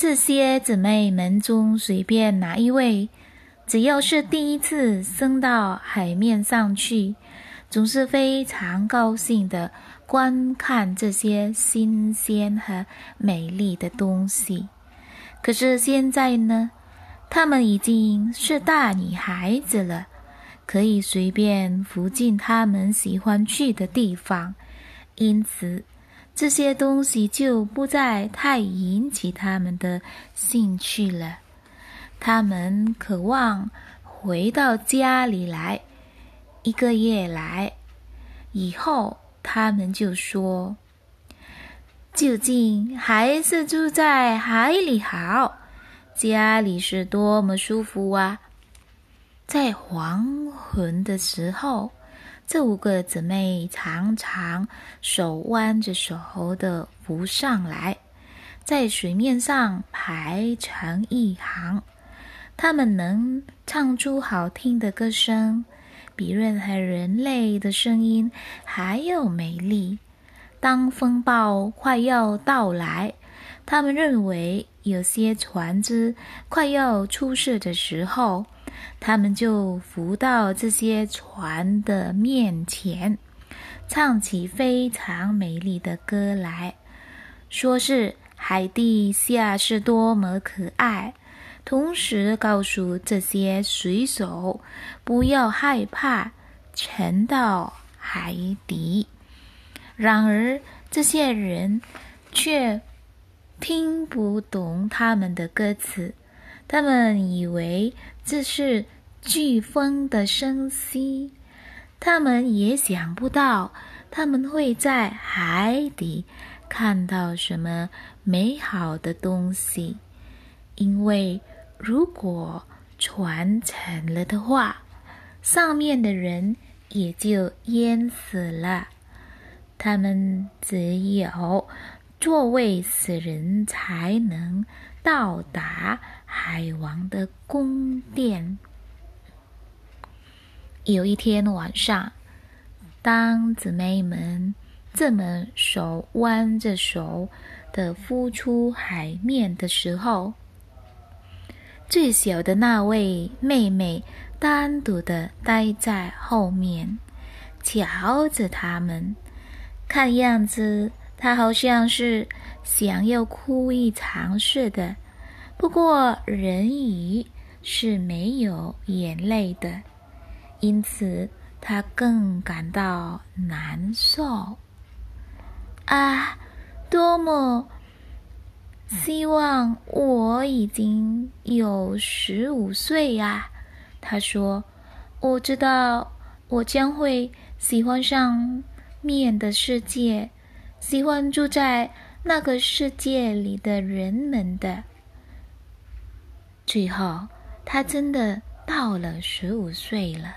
这些姊妹们中随便哪一位，只要是第一次升到海面上去，总是非常高兴的观看这些新鲜和美丽的东西。可是现在呢，她们已经是大女孩子了，可以随便浮进她们喜欢去的地方，因此。这些东西就不再太引起他们的兴趣了。他们渴望回到家里来。一个月来以后，他们就说：“究竟还是住在海里好，家里是多么舒服啊！”在黄昏的时候。这五个姊妹常常手弯着手的浮上来，在水面上排成一行。她们能唱出好听的歌声，比任何人类的声音还要美丽。当风暴快要到来，他们认为有些船只快要出事的时候。他们就浮到这些船的面前，唱起非常美丽的歌来，说是海底下是多么可爱，同时告诉这些水手不要害怕沉到海底。然而，这些人却听不懂他们的歌词。他们以为这是飓风的声息，他们也想不到他们会在海底看到什么美好的东西，因为如果船沉了的话，上面的人也就淹死了。他们只有作为死人才能到达。海王的宫殿。有一天晚上，当姊妹们这么手挽着手的浮出海面的时候，最小的那位妹妹单独的待在后面，瞧着他们。看样子，他好像是想要哭一场似的。不过，人鱼是没有眼泪的，因此他更感到难受。啊，多么希望我已经有十五岁呀！他说：“我知道我将会喜欢上面的世界，喜欢住在那个世界里的人们的。”最后，他真的到了十五岁了。